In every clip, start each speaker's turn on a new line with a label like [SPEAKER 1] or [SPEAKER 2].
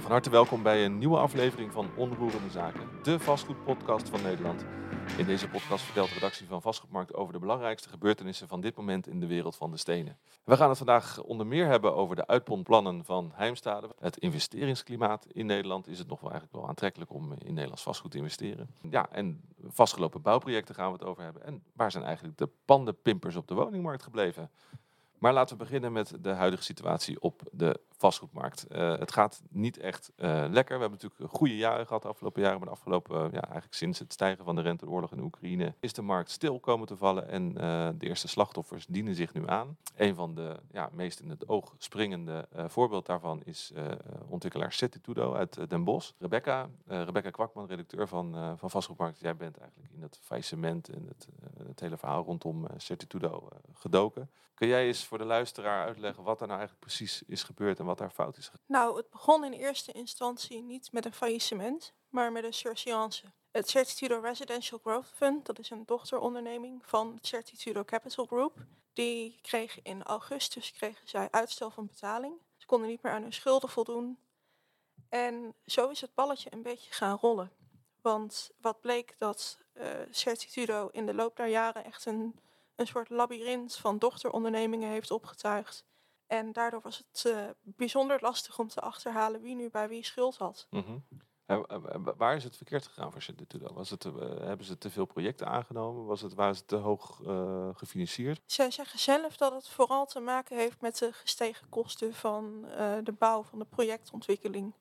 [SPEAKER 1] Van harte welkom bij een nieuwe aflevering van Onroerende Zaken, de vastgoedpodcast van Nederland. In deze podcast vertelt de redactie van Vastgoedmarkt over de belangrijkste gebeurtenissen van dit moment in de wereld van de stenen. We gaan het vandaag onder meer hebben over de uitpondplannen van Heimstade. Het investeringsklimaat in Nederland is het nog wel eigenlijk wel aantrekkelijk om in Nederlands vastgoed te investeren. Ja, en vastgelopen bouwprojecten gaan we het over hebben. En waar zijn eigenlijk de pandenpimpers op de woningmarkt gebleven? Maar laten we beginnen met de huidige situatie op de vastgoedmarkt. Uh, het gaat niet echt uh, lekker. We hebben natuurlijk goede jaren gehad de afgelopen jaren. Maar de afgelopen, uh, ja, eigenlijk sinds het stijgen van de rente, de oorlog in Oekraïne, is de markt stil komen te vallen. En de eerste slachtoffers dienen zich nu aan. Een van de ja, meest in het oog springende voorbeeld daarvan is ontwikkelaar Certitudo uit Den Bosch. Rebecca, Rebecca Kwakman, redacteur van, van Vastgoedmarkt. Jij bent eigenlijk in het faillissement en het, het hele verhaal rondom Certitudo gedoken. Kun jij eens voor de luisteraar uitleggen wat er nou eigenlijk precies is gebeurd en wat daar fout is?
[SPEAKER 2] Nou, het begon in eerste instantie niet met een faillissement, maar met een surseance. Het Certitudo Residential Growth Fund, dat is een dochteronderneming van Certitudo Capital Group, die kreeg in augustus kregen zij uitstel van betaling. Ze konden niet meer aan hun schulden voldoen. En zo is het balletje een beetje gaan rollen. Want wat bleek dat uh, Certitudo in de loop der jaren echt een een soort labyrint van dochterondernemingen heeft opgetuigd. En daardoor was het uh, bijzonder lastig om te achterhalen wie nu bij wie schuld had.
[SPEAKER 1] Mm -hmm. waar is het verkeerd gegaan voor Certitudo? Was het, uh, hebben ze te veel projecten aangenomen? Was het, waren ze te hoog uh, gefinancierd?
[SPEAKER 2] Zij zeggen zelf dat het vooral te maken heeft met de gestegen kosten van de bouw van de projectontwikkeling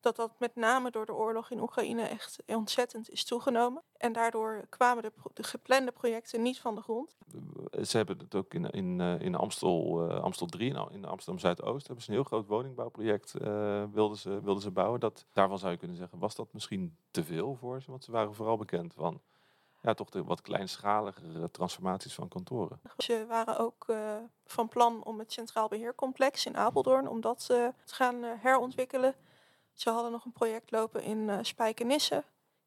[SPEAKER 2] dat dat met name door de oorlog in Oekraïne echt ontzettend is toegenomen. En daardoor kwamen de, de geplande projecten niet van de grond.
[SPEAKER 1] Ze hebben het ook in, in, eh, in Amstel, uh, Amstel 3, in, in Amsterdam Zuidoost, hebben ze een heel groot woningbouwproject uh, wilden, ze, wilden ze bouwen. Dat, daarvan zou je kunnen zeggen, was dat misschien te veel voor ze? Want ze waren vooral bekend van ja, toch de wat kleinschaligere transformaties van kantoren.
[SPEAKER 2] Ze waren ook uh, van plan om het Centraal Beheercomplex in Apeldoorn, om dat te gaan herontwikkelen. Ze hadden nog een project lopen in uh, Spijkenisse.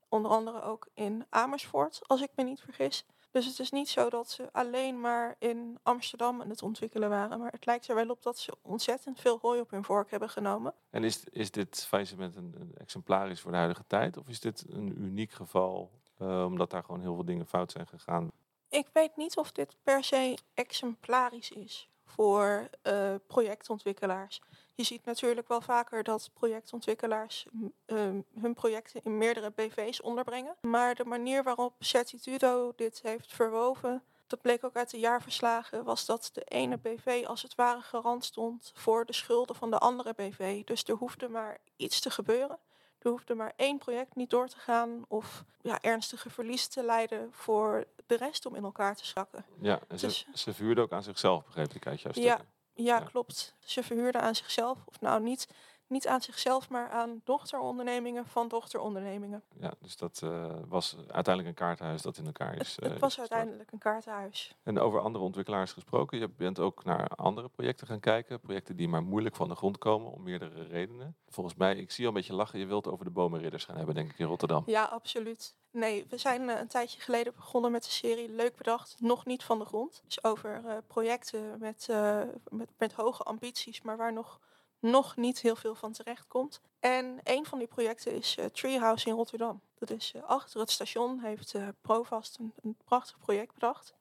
[SPEAKER 2] Onder andere ook in Amersfoort, als ik me niet vergis. Dus het is niet zo dat ze alleen maar in Amsterdam aan het ontwikkelen waren. Maar het lijkt er wel op dat ze ontzettend veel hooi op hun vork hebben genomen.
[SPEAKER 1] En is, is dit faillissement een, een exemplarisch voor de huidige tijd? Of is dit een uniek geval, uh, omdat daar gewoon heel veel dingen fout zijn gegaan?
[SPEAKER 2] Ik weet niet of dit per se exemplarisch is voor uh, projectontwikkelaars. Je ziet natuurlijk wel vaker dat projectontwikkelaars uh, hun projecten in meerdere BV's onderbrengen. Maar de manier waarop Certitudo dit heeft verwoven, dat bleek ook uit de jaarverslagen, was dat de ene BV als het ware garant stond voor de schulden van de andere BV. Dus er hoefde maar iets te gebeuren. Er hoefde maar één project niet door te gaan of ja, ernstige verlies te leiden voor de rest om in elkaar te zakken.
[SPEAKER 1] Ja, en ze, dus, ze vuurde ook aan zichzelf, begreep ik uit jouw
[SPEAKER 2] ja. Ja, ja, klopt. Ze verhuurden aan zichzelf, of nou niet, niet aan zichzelf, maar aan dochterondernemingen van dochterondernemingen.
[SPEAKER 1] Ja, dus dat uh, was uiteindelijk een kaartenhuis dat in elkaar is.
[SPEAKER 2] Het, het was uiteindelijk een kaartenhuis.
[SPEAKER 1] En over andere ontwikkelaars gesproken, je bent ook naar andere projecten gaan kijken. Projecten die maar moeilijk van de grond komen om meerdere redenen. Volgens mij, ik zie al een beetje lachen, je wilt over de bomenridders gaan hebben, denk ik, in Rotterdam.
[SPEAKER 2] Ja, absoluut. Nee, we zijn uh, een tijdje geleden begonnen met de serie Leuk Bedacht, nog niet van de grond. Dus over uh, projecten met, uh, met, met hoge ambities, maar waar nog, nog niet heel veel van terecht komt. En een van die projecten is Treehouse in Rotterdam. Dat is achter het station, heeft Provast een, prachtig project bedacht.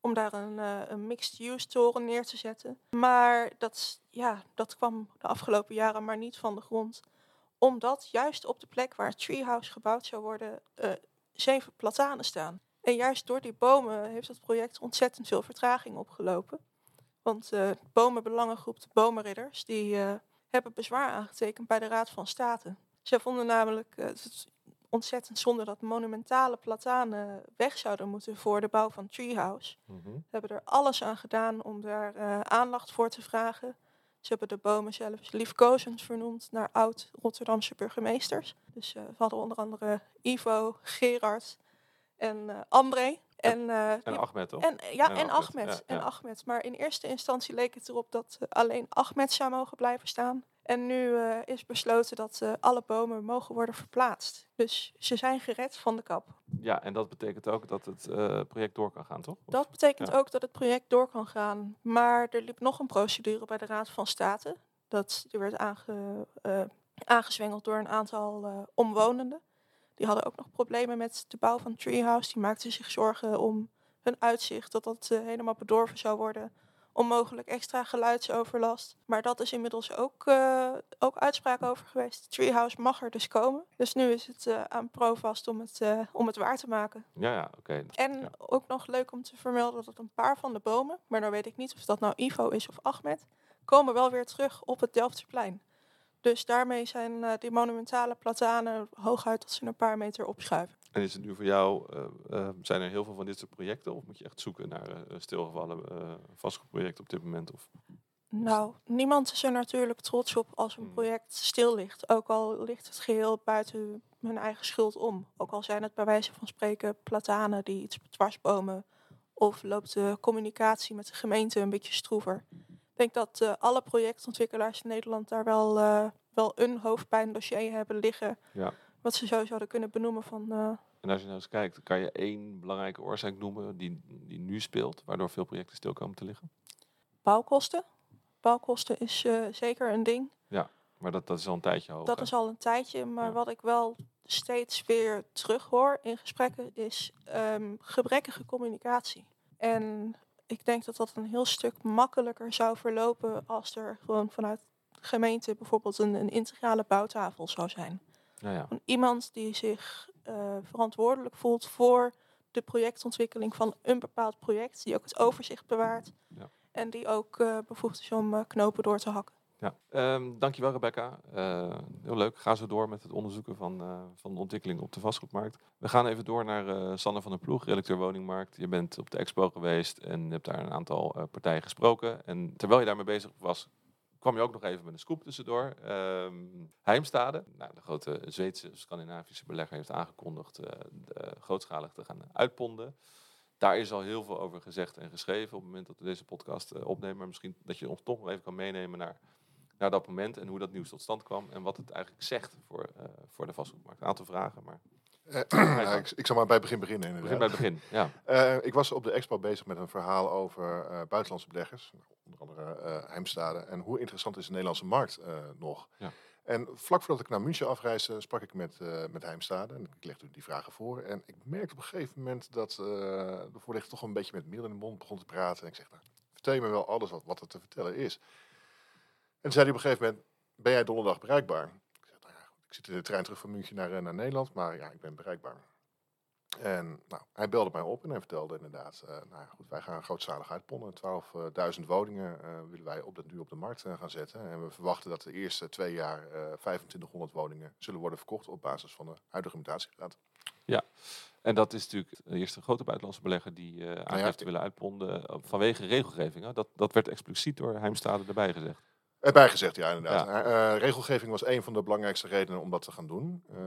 [SPEAKER 2] Om daar een, een mixed-use toren neer te zetten. Maar dat, ja, dat kwam de afgelopen jaren maar niet van de grond omdat juist op de plek waar Treehouse gebouwd zou worden, zeven platanen staan. En juist door die bomen heeft het project ontzettend veel vertraging opgelopen. Want uh, bomenbelangengroep de Bomenridders die, hebben bezwaar aangetekend bij de Raad van State. Zij vonden namelijk uh, het ontzettend zonde dat monumentale platanen weg zouden moeten voor de bouw van Treehouse. Mm -hmm. Ze hebben er alles aan gedaan om daar aandacht voor te vragen. Ze hebben de bomen zelfs liefkozend vernoemd naar oud-Rotterdamse burgemeesters. Dus uh, we hadden onder andere Ivo, Gerard en uh, André.
[SPEAKER 1] En, uh, en Ahmed, toch?
[SPEAKER 2] En, ja, en, en Ahmed. Ahmed ja, en ja. Ahmed. Maar in eerste instantie leek het erop dat alleen Ahmed zou mogen blijven staan. En nu uh, is besloten dat uh, alle bomen mogen worden verplaatst. Dus ze zijn gered van de kap.
[SPEAKER 1] Ja, en dat betekent ook dat het uh, project door kan gaan, toch?
[SPEAKER 2] Of? Dat betekent ja. ook dat het project door kan gaan. Maar er liep nog een procedure bij de Raad van State. Dat er werd aange, aangezwengeld door een aantal omwonenden. Die hadden ook nog problemen met de bouw van Treehouse. Die maakten zich zorgen om hun uitzicht, dat dat uh, helemaal bedorven zou worden. Onmogelijk extra geluidsoverlast. Maar dat is inmiddels ook, uh, ook uitspraak over geweest. Treehouse mag er dus komen. Dus nu is het uh, aan ProVast om het, om het waar te maken.
[SPEAKER 1] Ja, ja oké.
[SPEAKER 2] En
[SPEAKER 1] ja.
[SPEAKER 2] ook nog leuk om te vermelden dat een paar van de bomen, maar dan weet ik niet of dat nou Ivo is of Ahmed, komen wel weer terug op het Delftsplein. Dus daarmee zijn uh, die monumentale platanen hooguit tot ze een paar meter opschuiven.
[SPEAKER 1] En is het nu voor jou, uh, uh, zijn er heel veel van dit soort projecten? Of moet je echt zoeken naar stilgevallen vastgoedprojecten op dit moment? Of?
[SPEAKER 2] Nou, niemand is er natuurlijk trots op als een project stil ligt. Ook al ligt het geheel buiten hun eigen schuld om. Ook al zijn het bij wijze van spreken platanen die iets dwarsbomen. Of loopt de communicatie met de gemeente een beetje stroever. Ik denk dat uh, alle projectontwikkelaars in Nederland daar wel, uh, wel een hoofdpijndossier hebben liggen.
[SPEAKER 1] Ja.
[SPEAKER 2] Wat ze zo zouden kunnen benoemen van... Uh,
[SPEAKER 1] en als je nou eens kijkt, kan je één belangrijke oorzaak noemen die, die nu speelt, waardoor veel projecten stil komen te liggen?
[SPEAKER 2] Bouwkosten. Bouwkosten is zeker een ding.
[SPEAKER 1] Ja, maar dat, dat is al een tijdje hoog.
[SPEAKER 2] Dat
[SPEAKER 1] hè?
[SPEAKER 2] is al een tijdje, maar
[SPEAKER 1] Ja.
[SPEAKER 2] wat ik wel steeds weer terughoor in gesprekken is ehm, gebrekkige communicatie. En ik denk dat dat een heel stuk makkelijker zou verlopen als er gewoon vanuit de gemeente bijvoorbeeld een, een integrale bouwtafel zou zijn.
[SPEAKER 1] Ja, ja.
[SPEAKER 2] Gewoon iemand die zich eh, verantwoordelijk voelt voor de projectontwikkeling van een bepaald project, die ook het overzicht bewaart
[SPEAKER 1] Ja.
[SPEAKER 2] en die ook eh, bevoegd is om eh, knopen door te hakken.
[SPEAKER 1] Ja, Ehm, dankjewel Rebecca. Eh, heel leuk. Ga zo door met het onderzoeken van, eh, van de ontwikkeling op de vastgoedmarkt. We gaan even door naar eh, Sanne van der Ploeg, redacteur woningmarkt. Je bent op de expo geweest en je hebt daar een aantal partijen gesproken. En terwijl je daarmee bezig was, kwam je ook nog even met een scoop tussendoor. Ehm Heimstade, nou, de grote Zweedse, Scandinavische belegger, heeft aangekondigd grootschalig te gaan uitponden. Daar is al heel veel over gezegd en geschreven op het moment dat we deze podcast opnemen. Maar misschien dat je ons toch nog even kan meenemen naar, naar dat moment en hoe dat nieuws tot stand kwam. En wat het eigenlijk zegt voor, eh, voor de vastgoedmarkt. Een aantal vragen, maar
[SPEAKER 3] Eh, ja, ik, ik zal maar bij het begin beginnen.
[SPEAKER 1] begin bij het begin. Ja,
[SPEAKER 3] Eh, ik was op de expo bezig met een verhaal over buitenlandse beleggers, onder andere eh Heimstade, en hoe interessant is de Nederlandse markt nog.
[SPEAKER 1] Ja.
[SPEAKER 3] En vlak voordat ik naar München afreisde, sprak ik met, eh, met Heimstade en ik legde die vragen voor. En ik merkte op een gegeven moment dat eh, de voorlichter toch een beetje met middel in de mond begon te praten. En ik zeg, nou, vertel je me wel alles wat, wat er te vertellen is. En toen zei hij op een gegeven moment, ben jij donderdag bereikbaar? Ik zeg, nou ja, ik zit in de trein terug van München naar, eh, naar Nederland, maar ja, ik ben bereikbaar. En nou, hij belde mij op en hij vertelde inderdaad, eh, nou ja, goed, wij gaan grootschalig uitponnen. 12.000 woningen eh, willen wij op de, nu op de markt gaan zetten. En we verwachten dat de eerste twee jaar eh 2500 woningen zullen worden verkocht op basis van de huidige mutatiegraad.
[SPEAKER 1] en dat is natuurlijk de eerste grote buitenlandse belegger die eh aangeeft te willen uitponden vanwege regelgeving. Hè? Dat, dat werd expliciet door Heimstade erbij gezegd.
[SPEAKER 3] Erbij gezegd, ja, inderdaad. Eh, regelgeving was een van de belangrijkste redenen om dat te gaan doen. Eh,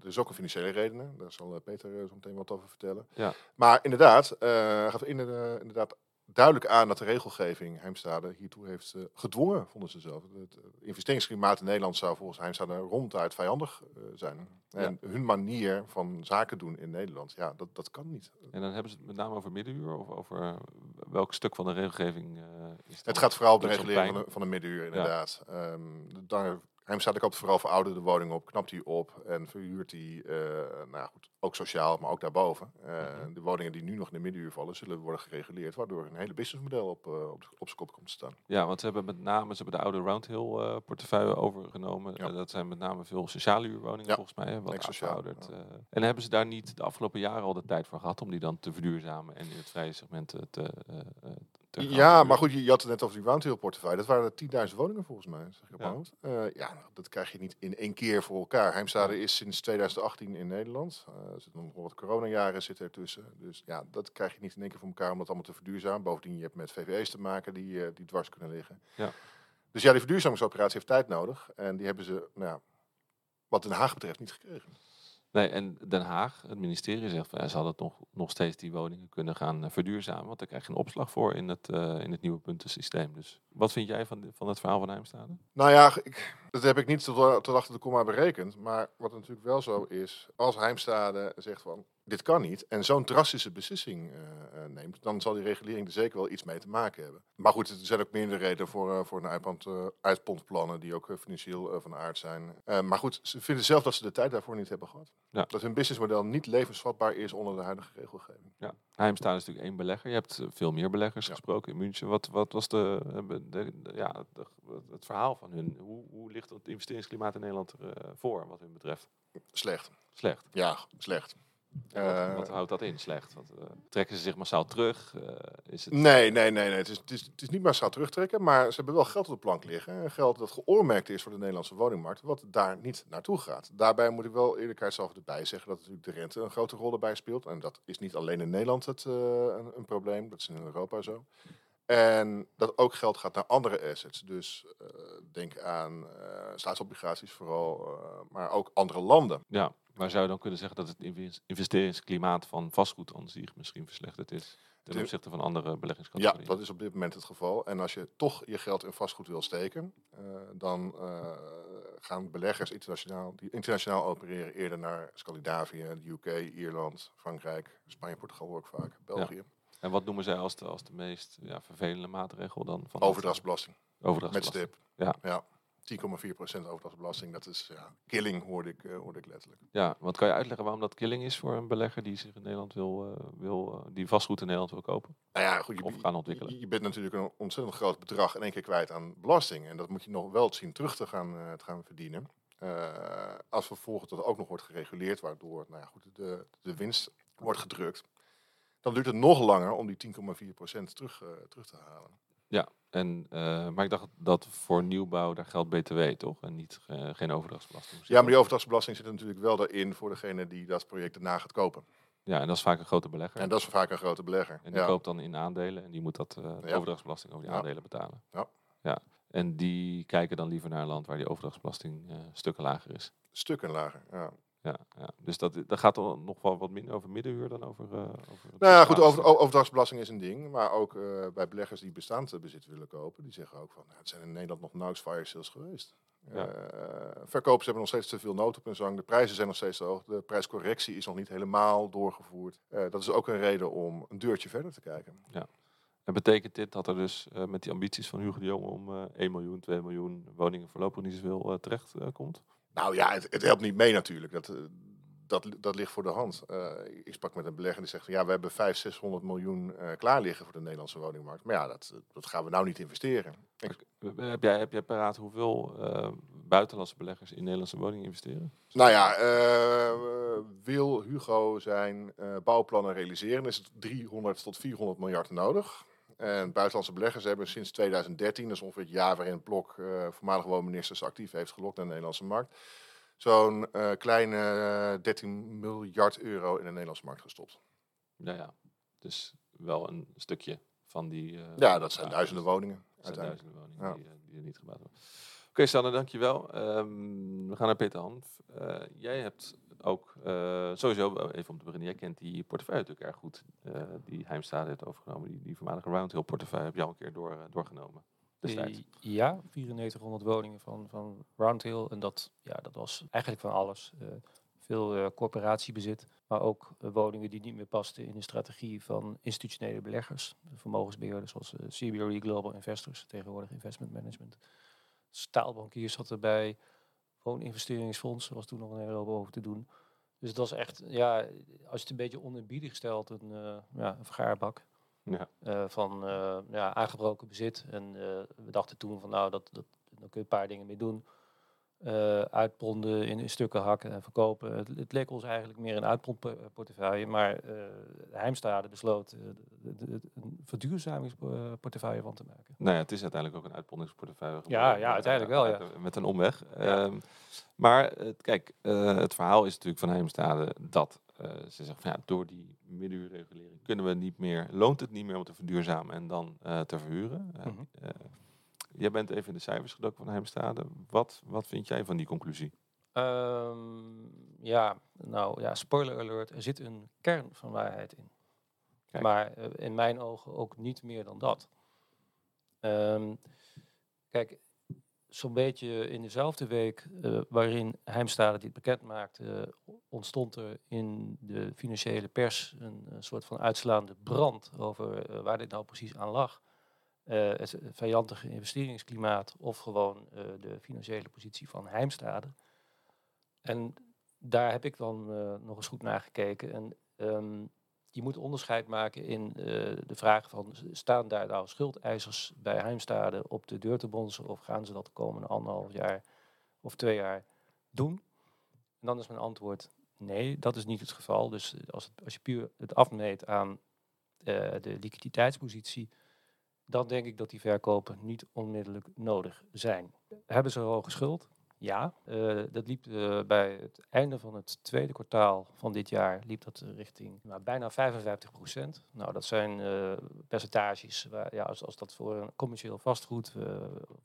[SPEAKER 3] er is ook een financiële reden, daar zal eh, Peter zo meteen wat over vertellen.
[SPEAKER 1] Ja.
[SPEAKER 3] Maar inderdaad, eh gaf in, inderdaad duidelijk aan dat de regelgeving Heimstade hiertoe heeft eh, gedwongen, vonden ze zelf. Het eh, investeringsklimaat in Nederland zou volgens Heimstade ronduit vijandig eh, zijn. En hun manier van zaken doen in Nederland, ja, dat, dat kan niet.
[SPEAKER 1] En dan hebben ze het met name over middenuur of over welk stuk van de regelgeving is
[SPEAKER 3] Het gaat vooral om de regulering van de, van de middenuur, inderdaad. Ehm, daar, Heimstade koopt vooral verouderde woningen op, knapt die op en verhuurt die, eh, nou goed, ook sociaal, maar ook daarboven.
[SPEAKER 1] Mhm.
[SPEAKER 3] De woningen die nu nog in de middenuur vallen, zullen worden gereguleerd, waardoor een hele businessmodel op, eh, op, op zijn kop komt te staan.
[SPEAKER 1] Ja, want ze hebben met name ze hebben de oude Roundhill portefeuille overgenomen.
[SPEAKER 3] Ja.
[SPEAKER 1] Dat zijn met name veel sociale huurwoningen
[SPEAKER 3] Ja,
[SPEAKER 1] volgens mij. Hè, wat
[SPEAKER 3] ex-sociaal,
[SPEAKER 1] verouderd.
[SPEAKER 3] ja.
[SPEAKER 1] en hebben ze daar niet de afgelopen jaren al de tijd voor gehad om die dan te verduurzamen en in het vrije segment te,
[SPEAKER 3] Ja, maar goed, je, je had het net over die Roundhill portefeuille. Dat waren 10.000 woningen volgens mij, zeg ik op
[SPEAKER 1] Ja.
[SPEAKER 3] Eh, ja, nou, dat krijg je niet in één keer voor elkaar. Heimstade is sinds 2018 in Nederland. Eh, er zitten nog wat coronajaren zitten ertussen. Dus ja, dat krijg je niet in één keer voor elkaar om dat allemaal te verduurzamen. Bovendien, je hebt met VVE's te maken die, eh, die dwars kunnen liggen.
[SPEAKER 1] Ja.
[SPEAKER 3] Dus ja, die verduurzamingsoperatie heeft tijd nodig. En die hebben ze, nou ja, wat Den Haag betreft, niet gekregen.
[SPEAKER 1] Nee, en Den Haag, het ministerie zegt van ja, ze hadden nog, nog steeds die woningen kunnen gaan eh, verduurzamen. Want daar krijg je een opslag voor in het, eh, in het nieuwe puntensysteem. Dus wat vind jij van, van het verhaal van Heimstade?
[SPEAKER 3] Nou ja, ik, dat heb ik niet tot, tot achter de komma berekend. Maar wat natuurlijk wel zo is, als Heimstade zegt van dit kan niet en zo'n drastische beslissing eh, eh, neemt, dan zal die regulering er zeker wel iets mee te maken hebben. Maar goed, er zijn ook meerdere redenen voor, eh, voor een uitpond, eh, uitpondplannen die ook financieel van aard zijn. Maar goed, ze vinden zelf dat ze de tijd daarvoor niet hebben gehad.
[SPEAKER 1] Ja.
[SPEAKER 3] Dat hun businessmodel niet levensvatbaar is onder de huidige regelgeving.
[SPEAKER 1] Ja. Heimstaden is natuurlijk één belegger. Je hebt veel meer beleggers
[SPEAKER 3] Ja.
[SPEAKER 1] gesproken in München. Wat, wat was de, de, de- ja, de- het verhaal van hun? Hoe, hoe ligt het investeringsklimaat in Nederland ervoor, wat hun betreft?
[SPEAKER 3] Slecht.
[SPEAKER 1] Slecht.
[SPEAKER 3] Ja, slecht.
[SPEAKER 1] Wat,
[SPEAKER 3] Eh,
[SPEAKER 1] wat houdt dat in, slecht? Wat, eh, trekken ze zich massaal terug? Eh, is het...
[SPEAKER 3] Nee, nee, nee. nee. Het, is, het, is, het is niet massaal terugtrekken, maar ze hebben wel geld op de plank liggen. En Geld dat geoormerkt is voor de Nederlandse woningmarkt, wat daar niet naartoe gaat. Daarbij moet ik wel eerlijkheidshalve erbij zeggen dat natuurlijk de rente een grote rol erbij speelt. En dat is niet alleen in Nederland het, een, een probleem, dat is in Europa zo. En dat ook geld gaat naar andere assets. Dus denk aan staatsobligaties vooral, maar ook andere landen.
[SPEAKER 1] Ja, maar zou je dan kunnen zeggen dat het inves- investeringsklimaat van vastgoed aan zich misschien verslechterd is? Ten opzichte van andere
[SPEAKER 3] Ja,
[SPEAKER 1] beleggingscategorieën?
[SPEAKER 3] dat is op dit moment het geval. En als je toch je geld in vastgoed wil steken, eh, dan eh, gaan beleggers internationaal, die internationaal opereren eerder naar Scandinavië, de UK, Ierland, Frankrijk, Spanje, Portugal hoor ik vaak, België.
[SPEAKER 1] En wat noemen zij als de, als de meest ja, vervelende maatregel dan? Van
[SPEAKER 3] Overdrachtsbelasting,
[SPEAKER 1] overdrachtsbelasting.
[SPEAKER 3] met stip.
[SPEAKER 1] Ja.
[SPEAKER 3] ja. 10,4% overdrachtsbelasting, dat is ja, killing, hoorde ik, eh, hoorde ik letterlijk.
[SPEAKER 1] Ja, want kan je uitleggen waarom dat killing is voor een belegger die zich in Nederland wil, eh, wil eh, die vastgoed in Nederland wil kopen?
[SPEAKER 3] Nou ja, goed, je,
[SPEAKER 1] Of gaan ontwikkelen.
[SPEAKER 3] Je, je bent natuurlijk een ontzettend groot bedrag in één keer kwijt aan belasting. En dat moet je nog wel zien terug te gaan, te gaan verdienen. Als vervolgens dat ook nog wordt gereguleerd, waardoor nou ja, goed, de, de winst wordt gedrukt, dan duurt het nog langer om die 10,4% terug, terug te halen.
[SPEAKER 1] En, eh, maar ik dacht dat voor nieuwbouw daar geldt BTW toch? En niet, eh, geen overdrachtsbelasting.
[SPEAKER 3] Ja, maar die overdrachtsbelasting zit er natuurlijk wel daarin voor degene die dat project daarna gaat kopen.
[SPEAKER 1] Ja, en dat is vaak een grote belegger.
[SPEAKER 3] En dat is vaak een grote belegger.
[SPEAKER 1] En die
[SPEAKER 3] Ja.
[SPEAKER 1] koopt dan in aandelen en die moet dat
[SPEAKER 3] Ja.
[SPEAKER 1] overdrachtsbelasting over die
[SPEAKER 3] Ja.
[SPEAKER 1] aandelen betalen.
[SPEAKER 3] Ja.
[SPEAKER 1] ja. En die kijken dan liever naar een land waar die overdrachtsbelasting stukken lager is.
[SPEAKER 3] Stukken lager. Ja.
[SPEAKER 1] Ja, ja. Dus dat, dat gaat nog wel wat minder over middenhuur dan over. eh over
[SPEAKER 3] Nou ja, goed, over, overdrachtsbelasting is een ding. Maar ook eh, bij beleggers die bestaand bezit willen kopen, die zeggen ook van, nou, het zijn in Nederland nog nauwelijks fire sales geweest.
[SPEAKER 1] Ja.
[SPEAKER 3] Eh, verkopers hebben nog steeds te veel nood op hun zang. De prijzen zijn nog steeds te hoog. De prijscorrectie is nog niet helemaal doorgevoerd. Dat is ook een reden om een deurtje verder te kijken.
[SPEAKER 1] En betekent dit dat er dus met die ambities van Hugo de Jonge om eh 1 miljoen, 2 miljoen woningen voorlopig niet zoveel terecht komt?
[SPEAKER 3] Nou ja, het, het helpt niet mee natuurlijk. Dat, eh, dat, dat ligt voor de hand. Eh, ik sprak met een belegger die zegt van ja, we hebben 500, 600 miljoen eh, klaar liggen voor de Nederlandse woningmarkt. Maar ja, dat, dat gaan we nou niet investeren. Ik-
[SPEAKER 1] Heb jij, heb jij paraat hoeveel buitenlandse beleggers in Nederlandse woningen investeren?
[SPEAKER 3] Nou ja, wil Hugo zijn bouwplannen realiseren, is het 300 tot 400 miljard nodig. En buitenlandse beleggers hebben sinds 2013, dat is ongeveer het jaar waarin Blok, eh voormalig woonministers, actief heeft gelokt naar de Nederlandse markt, zo'n eh, kleine eh, 13 miljard euro in de Nederlandse markt gestopt.
[SPEAKER 1] Ja, ja. Dus wel een stukje van die. eh,
[SPEAKER 3] Ja, dat zijn duizenden woningen.
[SPEAKER 1] Dat zijn
[SPEAKER 3] Uiteindelijk.
[SPEAKER 1] duizenden woningen
[SPEAKER 3] Ja.
[SPEAKER 1] die, eh, die er niet gebouwd worden. Oké, Sanne, dankjewel. Ehm we gaan naar Peter Hanf. Eh, jij hebt ook, eh, sowieso wel even om te beginnen, jij kent die portefeuille natuurlijk erg goed. eh, die Heimstade heeft overgenomen. Die, die voormalige Roundhill portefeuille heb je al een keer door, eh, doorgenomen.
[SPEAKER 4] Eh, Ja, 9400 woningen van, van Roundhill. En dat, ja, dat was eigenlijk van alles. Eh, veel eh, corporatiebezit, maar ook eh, woningen die niet meer pasten in de strategie van institutionele beleggers. De vermogensbeheerders zoals eh, CBRE Global Investors, tegenwoordig Investment Management. Staalbankiers zat erbij. Wooninvesteringsfondsen was toen nog een hele hoop over te doen. Dus het was echt, ja, als je het een beetje oneerbiedig stelt, een, eh, ja, een vergaarbak
[SPEAKER 1] Ja.
[SPEAKER 4] eh, van eh, ja, aangebroken bezit. En we dachten toen van nou, dat, dat, daar kun je een paar dingen mee doen. Eh uitponden, in, in stukken hakken en verkopen. Het, het leek ons eigenlijk meer een uitpondportefeuille. Maar eh Heimstade besloot eh, de- de- de- een verduurzamingsportefeuille van te maken.
[SPEAKER 1] Nou ja, het is uiteindelijk ook een uitpondingsportefeuille.
[SPEAKER 4] Ja, ja, uiteindelijk wel, ja.
[SPEAKER 1] met- een omweg.
[SPEAKER 4] Ja.
[SPEAKER 1] Ehm, maar kijk, het verhaal is natuurlijk van Heimstade dat ze zeggen van ja, door die middenuurregulering kunnen we niet meer, loont het niet meer om te verduurzamen en dan te verhuren.
[SPEAKER 4] Mhm.
[SPEAKER 1] Jij bent even in de cijfers gedoken van Heimstade. Wat, wat vind jij van die conclusie?
[SPEAKER 4] Ehm, ja, nou ja, spoiler alert, er zit een kern van waarheid in.
[SPEAKER 1] Kijk.
[SPEAKER 4] Maar eh, in mijn ogen ook niet meer dan dat. Ehm, kijk, zo'n beetje in dezelfde week eh, waarin Heimstade dit bekend maakte, ontstond er in de financiële pers een, een soort van uitslaande brand over eh, waar dit nou precies aan lag. Eh, het vijandige investeringsklimaat of gewoon eh, de financiële positie van Heimstade. En daar heb ik dan eh, nog eens goed naar gekeken. En ehm, je moet onderscheid maken in de vraag van, staan daar nou schuldeisers bij Heimstade op de deur te bonzen of gaan ze dat de komende anderhalf jaar of twee jaar doen? En dan is mijn antwoord nee, dat is niet het geval. Dus als, het, als je puur het afmeet aan de liquiditeitspositie, dan denk ik dat die verkopen niet onmiddellijk nodig zijn. Hebben ze een hoge schuld? Ja, eh, dat liep eh, bij het einde van het tweede kwartaal van dit jaar liep dat richting nou, bijna 55 procent. Nou, dat zijn eh, percentages. Waar, ja, als, als dat voor een commercieel vastgoed,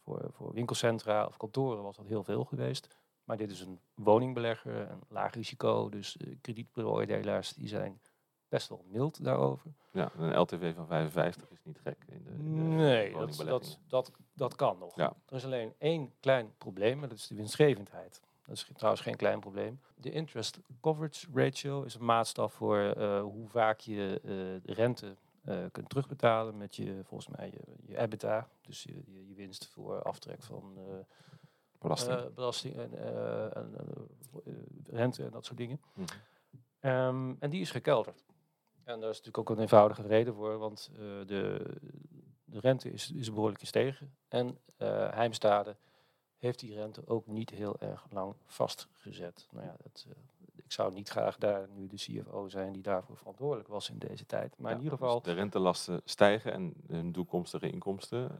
[SPEAKER 4] voor, voor winkelcentra of kantoren was dat heel veel geweest. Maar dit is een woningbelegger, een laag risico, dus kredietbeoordelaars die zijn best wel mild daarover.
[SPEAKER 1] Ja, een LTV van 55 is niet gek in de, in de
[SPEAKER 4] Nee, dat, dat, dat, dat kan nog.
[SPEAKER 1] Ja.
[SPEAKER 4] Er is alleen één klein probleem, en dat is de winstgevendheid. Dat is trouwens geen klein probleem. De interest coverage ratio is een maatstaf voor eh, hoe vaak je eh, rente eh, kunt terugbetalen met je, volgens mij, je, je EBITDA. Dus je, je, je winst voor aftrek van
[SPEAKER 1] Belasting.
[SPEAKER 4] belasting en, en rente en dat soort dingen.
[SPEAKER 1] Mhm.
[SPEAKER 4] Ehm, en die is gekelderd. En daar is natuurlijk ook een eenvoudige reden voor, want eh, de, de rente is, is behoorlijk gestegen. En eh Heimstade heeft die rente ook niet heel erg lang vastgezet. Nou ja, dat, eh, ik zou niet graag daar nu de CFO zijn die daarvoor verantwoordelijk was in deze tijd. Maar
[SPEAKER 1] Ja,
[SPEAKER 4] in ieder
[SPEAKER 1] dus
[SPEAKER 4] geval,
[SPEAKER 1] de rentelasten stijgen en hun toekomstige inkomsten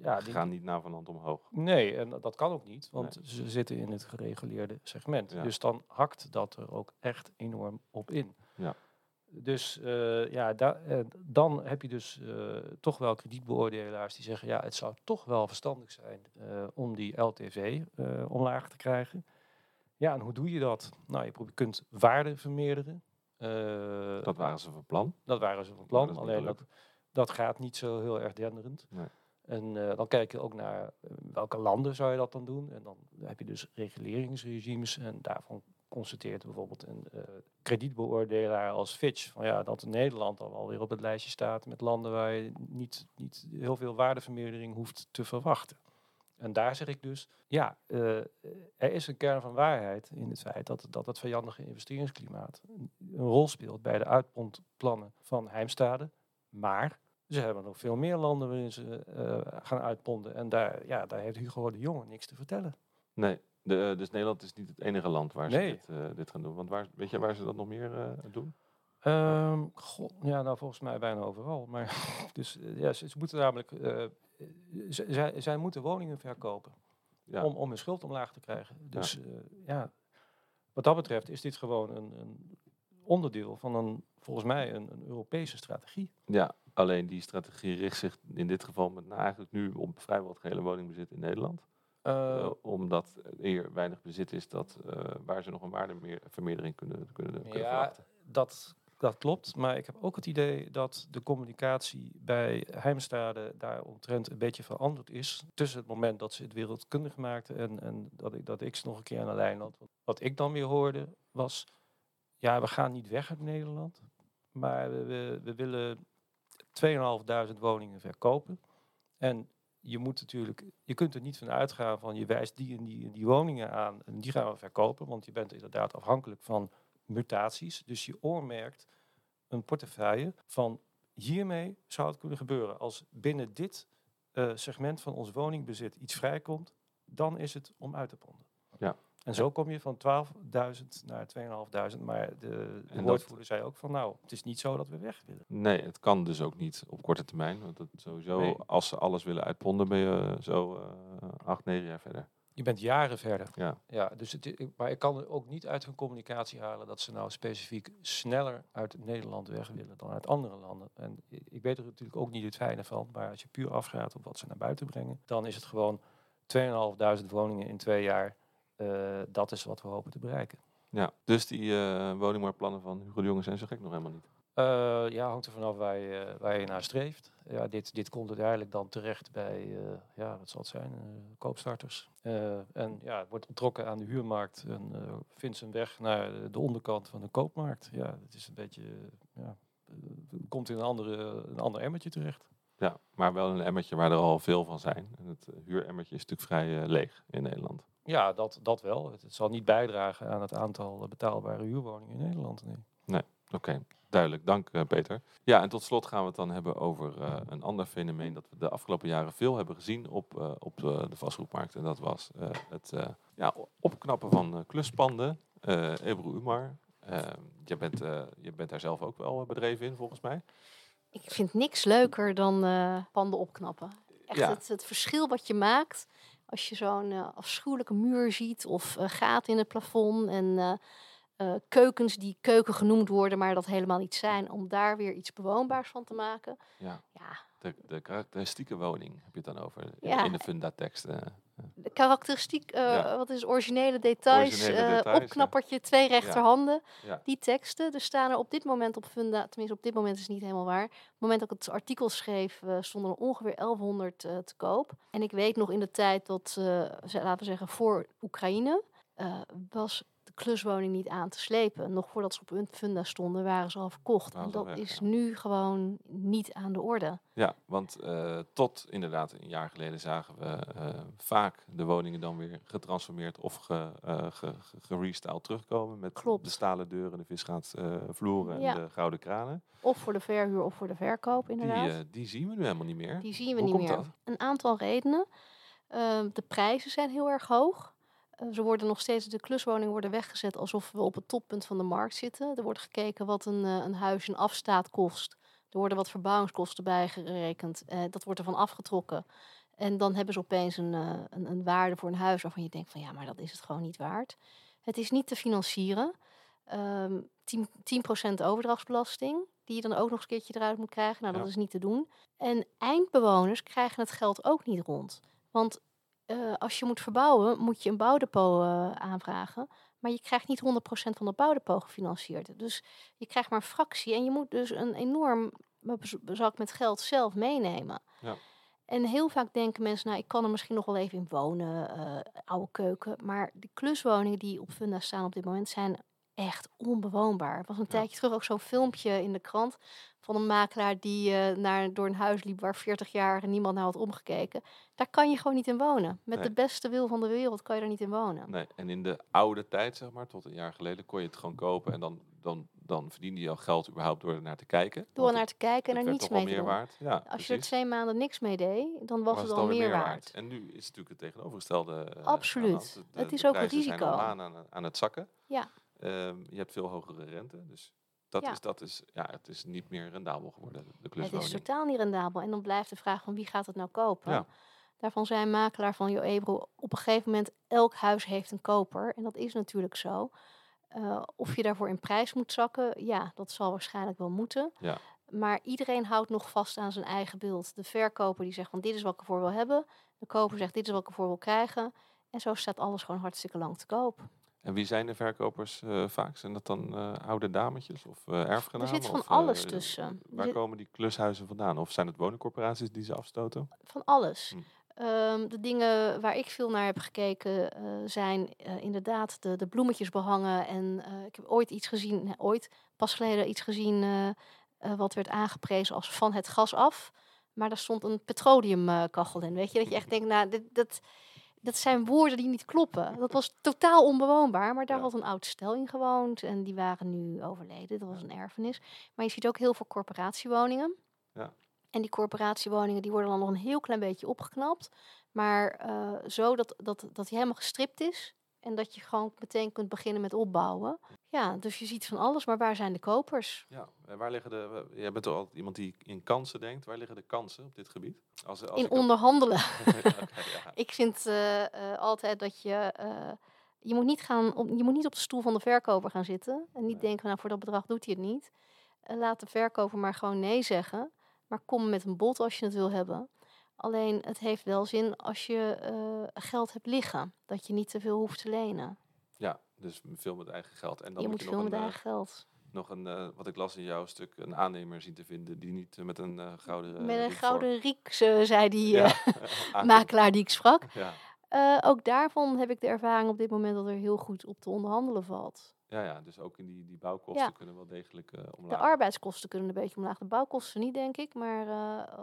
[SPEAKER 4] Ja, die-
[SPEAKER 1] gaan niet naar van hand omhoog.
[SPEAKER 4] nee, en dat kan ook niet, want ze zitten in het gereguleerde segment.
[SPEAKER 1] Ja.
[SPEAKER 4] Dus dan hakt dat er ook echt enorm op in.
[SPEAKER 1] Ja.
[SPEAKER 4] Dus eh, ja, da- eh, dan heb je dus eh, toch wel kredietbeoordelaars die zeggen, ja, het zou toch wel verstandig zijn om die LTV omlaag te krijgen. Ja, en hoe doe je dat? Nou, je kunt waarde vermeerderen.
[SPEAKER 1] Dat waren ze van plan.
[SPEAKER 4] dat waren ze van plan,
[SPEAKER 1] dat
[SPEAKER 4] alleen dat, dat gaat niet zo heel erg denderend.
[SPEAKER 1] Nee.
[SPEAKER 4] En dan kijk je ook naar welke landen zou je dat dan doen. En dan heb je dus reguleringsregimes en daarvan constateert bijvoorbeeld een eh, kredietbeoordelaar als Fitch van ja, dat Nederland al wel weer op het lijstje staat met landen waar je niet, niet heel veel waardevermeerdering hoeft te verwachten. En daar zeg ik dus, ja, eh, er is een kern van waarheid in het feit dat, dat het vijandige investeringsklimaat een, rol speelt bij de uitpondplannen van Heimstade. Maar ze hebben nog veel meer landen waarin ze eh, gaan uitponden. En daar, ja, daar heeft Hugo de Jonge niks te vertellen.
[SPEAKER 1] Nee, de, dus Nederland is niet het enige land waar ze
[SPEAKER 4] Nee.
[SPEAKER 1] dit, eh, dit gaan doen. Want waar, weet je waar ze dat nog meer eh, doen?
[SPEAKER 4] Ehm, god, ja, nou volgens mij bijna overal. Maar dus eh, ja, ze, ze moeten namelijk, eh, zij moeten woningen verkopen
[SPEAKER 1] Ja,
[SPEAKER 4] om, om hun schuld omlaag te krijgen. Dus ja. ja, wat dat betreft is dit gewoon een, een onderdeel van een, volgens mij, een, een Europese strategie.
[SPEAKER 1] ja, alleen die strategie richt zich in dit geval met name eigenlijk nu op vrijwel het gehele woningbezit in Nederland.
[SPEAKER 4] Eh,
[SPEAKER 1] omdat er weinig bezit is dat, eh, waar ze nog een waardevermeerdering kunnen, kunnen, kunnen
[SPEAKER 4] Ja,
[SPEAKER 1] verwachten.
[SPEAKER 4] dat, dat klopt. Maar ik heb ook het idee dat de communicatie bij Heimstade daaromtrent een beetje veranderd is. Tussen het moment dat ze het wereldkundig maakten en, en dat, ik, dat ik ze nog een keer aan de lijn had. Wat ik dan weer hoorde was, ja, we gaan niet weg uit Nederland. Maar we, we, we willen 2.500 woningen verkopen. En je moet natuurlijk, je kunt er niet van uitgaan van je wijst die en die en die woningen aan en die gaan we verkopen. Want je bent inderdaad afhankelijk van mutaties. Dus je oormerkt een portefeuille van hiermee zou het kunnen gebeuren. Als binnen dit eh, segment van ons woningbezit iets vrijkomt, dan is het om uit te ponden. En zo kom je van 12.000 naar 2.500. Maar de, de
[SPEAKER 1] dat-
[SPEAKER 4] woordvoerder zei ook van nou, het is niet zo dat we weg willen.
[SPEAKER 1] Nee, het kan dus ook niet op korte termijn. Want dat sowieso,
[SPEAKER 4] Nee.
[SPEAKER 1] als ze alles willen uitponden, ben je zo eh, acht, negen jaar verder.
[SPEAKER 4] Je bent jaren verder.
[SPEAKER 1] Ja.
[SPEAKER 4] Ja, dus het, maar ik kan ook niet uit hun communicatie halen dat ze nou specifiek sneller uit Nederland weg willen dan uit andere landen. En ik weet er natuurlijk ook niet het fijne van, maar als je puur afgaat op wat ze naar buiten brengen, dan is het gewoon 2.500 woningen in twee jaar. Eh, dat is wat we hopen te bereiken.
[SPEAKER 1] Ja, dus die eh woningmarktplannen van Hugo de Jonge zijn zo gek nog helemaal niet.
[SPEAKER 4] Eh, ja, hangt er vanaf waar je, waar je naar streeft. Ja, dit, dit komt uiteindelijk dan terecht bij, ja, wat zal het zijn, koopstarters. En ja, het wordt ontrokken aan de huurmarkt en vindt zijn weg naar de- de onderkant van de koopmarkt. Ja, het is een beetje, ja, komt in een, andere, een ander emmertje terecht.
[SPEAKER 1] Ja, maar wel een emmertje waar er al veel van zijn. En het huuremmertje is natuurlijk vrij eh, leeg in Nederland.
[SPEAKER 4] Ja, dat, dat wel. Het, het zal niet bijdragen aan het aantal eh, betaalbare huurwoningen in Nederland. Nee.
[SPEAKER 1] Oké, duidelijk. Dank eh, Peter. Ja, en tot slot gaan we het dan hebben over een ander fenomeen dat we de afgelopen jaren veel hebben gezien op, op de vastgoedmarkt. En dat was het ja, opknappen van kluspanden. Ebru Umar, je, bent, je bent daar zelf ook wel bedreven in volgens mij.
[SPEAKER 5] Ik vind niks leuker dan eh, panden opknappen. Echt
[SPEAKER 1] Ja.
[SPEAKER 5] het, het verschil wat je maakt als je zo'n eh, afschuwelijke muur ziet of eh, gaten in het plafond en keukens die keuken genoemd worden, maar dat helemaal niet zijn, om daar weer iets bewoonbaars van te maken.
[SPEAKER 1] Ja.
[SPEAKER 5] Ja,
[SPEAKER 1] De, de karakteristieke woning heb je het dan over in-
[SPEAKER 5] Ja.
[SPEAKER 1] in de fundatekst.
[SPEAKER 5] De karakteristiek, eh,
[SPEAKER 1] Ja.
[SPEAKER 5] wat is originele details,
[SPEAKER 1] Originele
[SPEAKER 5] eh,
[SPEAKER 1] details,
[SPEAKER 5] opknappertje, twee rechterhanden.
[SPEAKER 1] Ja.
[SPEAKER 5] Die teksten, er staan er op dit moment op Funda, tenminste op dit moment is het niet helemaal waar. Op het moment dat ik het artikel schreef, eh, stonden er ongeveer 1100 eh, te koop. En ik weet nog in de tijd dat, laten we zeggen, voor Oekraïne, was kluswoning niet aan te slepen. Nog voordat ze op hun funda stonden, waren ze al verkocht. En dat
[SPEAKER 1] weg,
[SPEAKER 5] is
[SPEAKER 1] ja.
[SPEAKER 5] nu gewoon niet aan de orde.
[SPEAKER 1] Ja, want eh, tot inderdaad een jaar geleden zagen we eh, vaak de woningen dan weer getransformeerd of ge, eh, ge, ge- gerestyled terugkomen. Met
[SPEAKER 5] Klopt.
[SPEAKER 1] de stalen deuren, de visgraatvloeren
[SPEAKER 5] Ja.
[SPEAKER 1] en de gouden kranen.
[SPEAKER 5] Of voor de verhuur of voor de verkoop,
[SPEAKER 1] Die,
[SPEAKER 5] inderdaad.
[SPEAKER 1] eh, die zien we nu helemaal niet meer.
[SPEAKER 5] Die zien we
[SPEAKER 1] Hoe
[SPEAKER 5] niet
[SPEAKER 1] komt
[SPEAKER 5] meer.
[SPEAKER 1] dat?
[SPEAKER 5] Een aantal redenen. Eh, de prijzen zijn heel erg hoog. Eh, ze worden nog steeds, de kluswoningen worden weggezet alsof we op het toppunt van de markt zitten. Er wordt gekeken wat een, eh, een huis in afstaat kost. Er worden wat verbouwingskosten bijgerekend. Eh, dat wordt ervan afgetrokken. En dan hebben ze opeens een, eh, een, een waarde voor een huis waarvan je denkt van ja, maar dat is het gewoon niet waard. Het is niet te financieren. Ehm 10, 10% overdrachtsbelasting, die je dan ook nog eens een keertje eruit moet krijgen. Nou, dat
[SPEAKER 1] Ja.
[SPEAKER 5] is niet te doen. En eindbewoners krijgen het geld ook niet rond. Want eh, als je moet verbouwen, moet je een bouwdepot eh, aanvragen. Maar je krijgt niet 100% van dat bouwdepot gefinancierd. Dus je krijgt maar een fractie. En je moet dus een enorm zak met geld zelf meenemen.
[SPEAKER 1] Ja.
[SPEAKER 5] En heel vaak denken mensen, nou, ik kan er misschien nog wel even in wonen, eh, oude keuken. Maar die kluswoningen die op Funda staan op dit moment zijn echt onbewoonbaar. Er was een
[SPEAKER 1] Ja.
[SPEAKER 5] tijdje terug ook zo'n filmpje in de krant van een makelaar die eh, naar, door een huis liep waar 40 jaar niemand naar had omgekeken. Daar kan je gewoon niet in wonen. Met
[SPEAKER 1] Nee.
[SPEAKER 5] de beste wil van de wereld kan je daar niet in wonen.
[SPEAKER 1] Nee, en in de oude tijd, zeg maar, tot een jaar geleden, kon je het gewoon kopen. En dan, dan, dan verdiende je al geld überhaupt door er naar te kijken.
[SPEAKER 5] Door
[SPEAKER 1] Want
[SPEAKER 5] naar te kijken en er niets mee te
[SPEAKER 1] meer
[SPEAKER 5] doen.
[SPEAKER 1] waard. Ja,
[SPEAKER 5] Als je er twee maanden niks mee deed, dan was, het al meer waard.
[SPEAKER 1] En nu is het natuurlijk het tegenovergestelde. eh,
[SPEAKER 5] Absoluut.
[SPEAKER 1] hand. De- de-
[SPEAKER 5] Het is ook een
[SPEAKER 1] prijzen zijn al
[SPEAKER 5] risico.
[SPEAKER 1] aan, aan, aan het zakken.
[SPEAKER 5] Ja.
[SPEAKER 1] Ehm, je hebt veel hogere rente, dus dat,
[SPEAKER 5] Ja.
[SPEAKER 1] is, dat is, ja, het is niet meer rendabel geworden, de
[SPEAKER 5] Het is totaal niet rendabel. En dan blijft de vraag van wie gaat het nou kopen?
[SPEAKER 1] Ja.
[SPEAKER 5] Daarvan zei een makelaar van Jo Ebro, op een gegeven moment elk huis heeft een koper. En dat is natuurlijk zo. Eh, of je daarvoor in prijs moet zakken, ja, dat zal waarschijnlijk wel moeten.
[SPEAKER 1] Ja.
[SPEAKER 5] Maar iedereen houdt nog vast aan zijn eigen beeld. De verkoper die zegt van dit is wat ik ervoor wil hebben. De koper zegt dit is wat ik ervoor wil krijgen. En zo staat alles gewoon hartstikke lang te koop.
[SPEAKER 1] En wie zijn de verkopers eh, vaak? Zijn dat dan eh, oude dametjes of eh
[SPEAKER 5] Er
[SPEAKER 1] erfgenamen?
[SPEAKER 5] zit van
[SPEAKER 1] of, eh,
[SPEAKER 5] alles tussen. Er
[SPEAKER 1] Waar
[SPEAKER 5] zit
[SPEAKER 1] komen die klushuizen vandaan? Of zijn het woningcorporaties die ze afstoten?
[SPEAKER 5] van alles.
[SPEAKER 1] Hm.
[SPEAKER 5] Ehm, de dingen waar ik veel naar heb gekeken eh, zijn eh, inderdaad de, de bloemetjes behangen. En eh, ik heb ooit iets gezien, ooit pas geleden iets gezien eh, eh, wat werd aangeprezen als van het gas af. Maar daar stond een petroleumkachel in. Weet je, dat je echt denkt, nou, dit, dat, dat zijn woorden die niet kloppen. Dat was totaal onbewoonbaar, maar daar
[SPEAKER 1] Ja.
[SPEAKER 5] had een oud stel in gewoond. En die waren nu overleden. Dat was een erfenis. Maar je ziet ook heel veel corporatiewoningen.
[SPEAKER 1] Ja.
[SPEAKER 5] En die corporatiewoningen die worden dan nog een heel klein beetje opgeknapt. Maar eh, zo dat, dat, dat hij helemaal gestript is. En dat je gewoon meteen kunt beginnen met opbouwen. Ja, dus je ziet van alles. Maar waar zijn de kopers?
[SPEAKER 1] Ja, en waar liggen de... Jij bent toch altijd iemand die in kansen denkt. Waar liggen de kansen op dit gebied? Als, als
[SPEAKER 5] In onderhandelen.
[SPEAKER 1] Ja.
[SPEAKER 5] Ik vind eh, eh, altijd dat je... eh, je, moet niet gaan op, je moet niet op de stoel van de verkoper gaan zitten. En niet
[SPEAKER 1] Nee.
[SPEAKER 5] denken, nou voor dat bedrag doet hij het niet. Laat de verkoper maar gewoon nee zeggen. Maar kom met een bod als je het wil hebben. Alleen het heeft wel zin als je geld hebt liggen. Dat je niet te veel hoeft te lenen.
[SPEAKER 1] Dus veel met eigen geld. En dan
[SPEAKER 5] je
[SPEAKER 1] moet je
[SPEAKER 5] veel
[SPEAKER 1] nog
[SPEAKER 5] met
[SPEAKER 1] een,
[SPEAKER 5] eigen
[SPEAKER 1] eh,
[SPEAKER 5] geld.
[SPEAKER 1] nog een, eh, wat ik las in jouw stuk, een aannemer zien te vinden die niet eh, met een eh, gouden...
[SPEAKER 5] Met een gouden riek, ze- zei die
[SPEAKER 1] Ja, aankomt.
[SPEAKER 5] makelaar die ik sprak.
[SPEAKER 1] Ja.
[SPEAKER 5] Ook daarvan heb ik de ervaring op dit moment dat er heel goed op te onderhandelen valt.
[SPEAKER 1] Ja, ja, dus ook in die, die bouwkosten
[SPEAKER 5] Ja.
[SPEAKER 1] kunnen wel degelijk eh
[SPEAKER 5] De
[SPEAKER 1] omlaag.
[SPEAKER 5] arbeidskosten kunnen een beetje omlaag. De bouwkosten niet, denk ik. Maar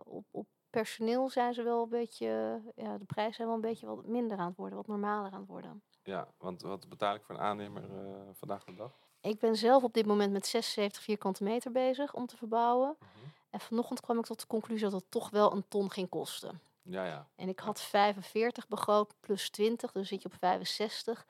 [SPEAKER 5] op, op personeel zijn ze wel een beetje... Ja, de prijzen zijn wel een beetje wat minder aan het worden. Wat normaler aan het worden.
[SPEAKER 1] Ja, want wat betaal ik voor een aannemer eh, vandaag de dag?
[SPEAKER 5] Ik ben zelf op dit moment met 76 vierkante meter bezig om te verbouwen.
[SPEAKER 1] Mhm.
[SPEAKER 5] En vanochtend kwam ik tot de conclusie dat het toch wel een ton ging kosten.
[SPEAKER 1] Ja, ja.
[SPEAKER 5] En ik had 45 begroot plus 20, dus zit je op 65.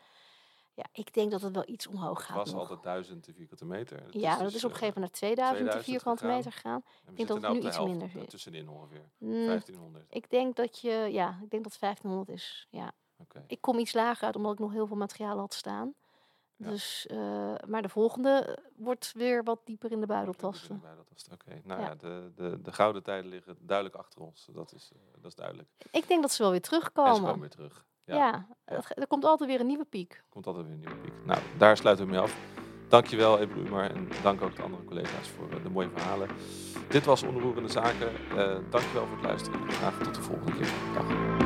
[SPEAKER 5] Ja, ik denk dat het wel iets omhoog
[SPEAKER 1] Het
[SPEAKER 5] gaat
[SPEAKER 1] was
[SPEAKER 5] nog.
[SPEAKER 1] altijd 1000 vierkante meter. Het
[SPEAKER 5] ja, dat
[SPEAKER 1] dus,
[SPEAKER 5] is op een
[SPEAKER 1] eh,
[SPEAKER 5] gegeven moment naar 2000,
[SPEAKER 1] 2000
[SPEAKER 5] vierkante meter gegaan.
[SPEAKER 1] we
[SPEAKER 5] denk dat het
[SPEAKER 1] nou
[SPEAKER 5] nu iets minder
[SPEAKER 1] eh,
[SPEAKER 5] zit.
[SPEAKER 1] Tussenin ongeveer.
[SPEAKER 5] Mm,
[SPEAKER 1] 1500.
[SPEAKER 5] ik denk dat je, ja, ik denk dat 1500 is. Ja. Ik kom iets lager uit omdat ik nog heel veel materiaal had staan.
[SPEAKER 1] Ja.
[SPEAKER 5] Dus, eh, maar de volgende eh, wordt weer wat dieper in de buidel
[SPEAKER 1] Oké, nou
[SPEAKER 5] Ja.
[SPEAKER 1] ja, de, de, de gouden tijden liggen duidelijk achter ons. Dat is, eh, dat is duidelijk.
[SPEAKER 5] Ik denk dat ze wel weer
[SPEAKER 1] En ze
[SPEAKER 5] terugkomen.
[SPEAKER 1] komen weer terug. Ja,
[SPEAKER 5] Ja, het ge- er komt altijd weer een nieuwe piek.
[SPEAKER 1] komt altijd weer een nieuwe piek. Nou, daar sluiten we mee af. Dankjewel, Ebru Umar. En dank ook de andere collega's voor de mooie verhalen. Dit was Onroerende Zaken. Dankjewel voor het luisteren. Graag tot de volgende keer. Dag.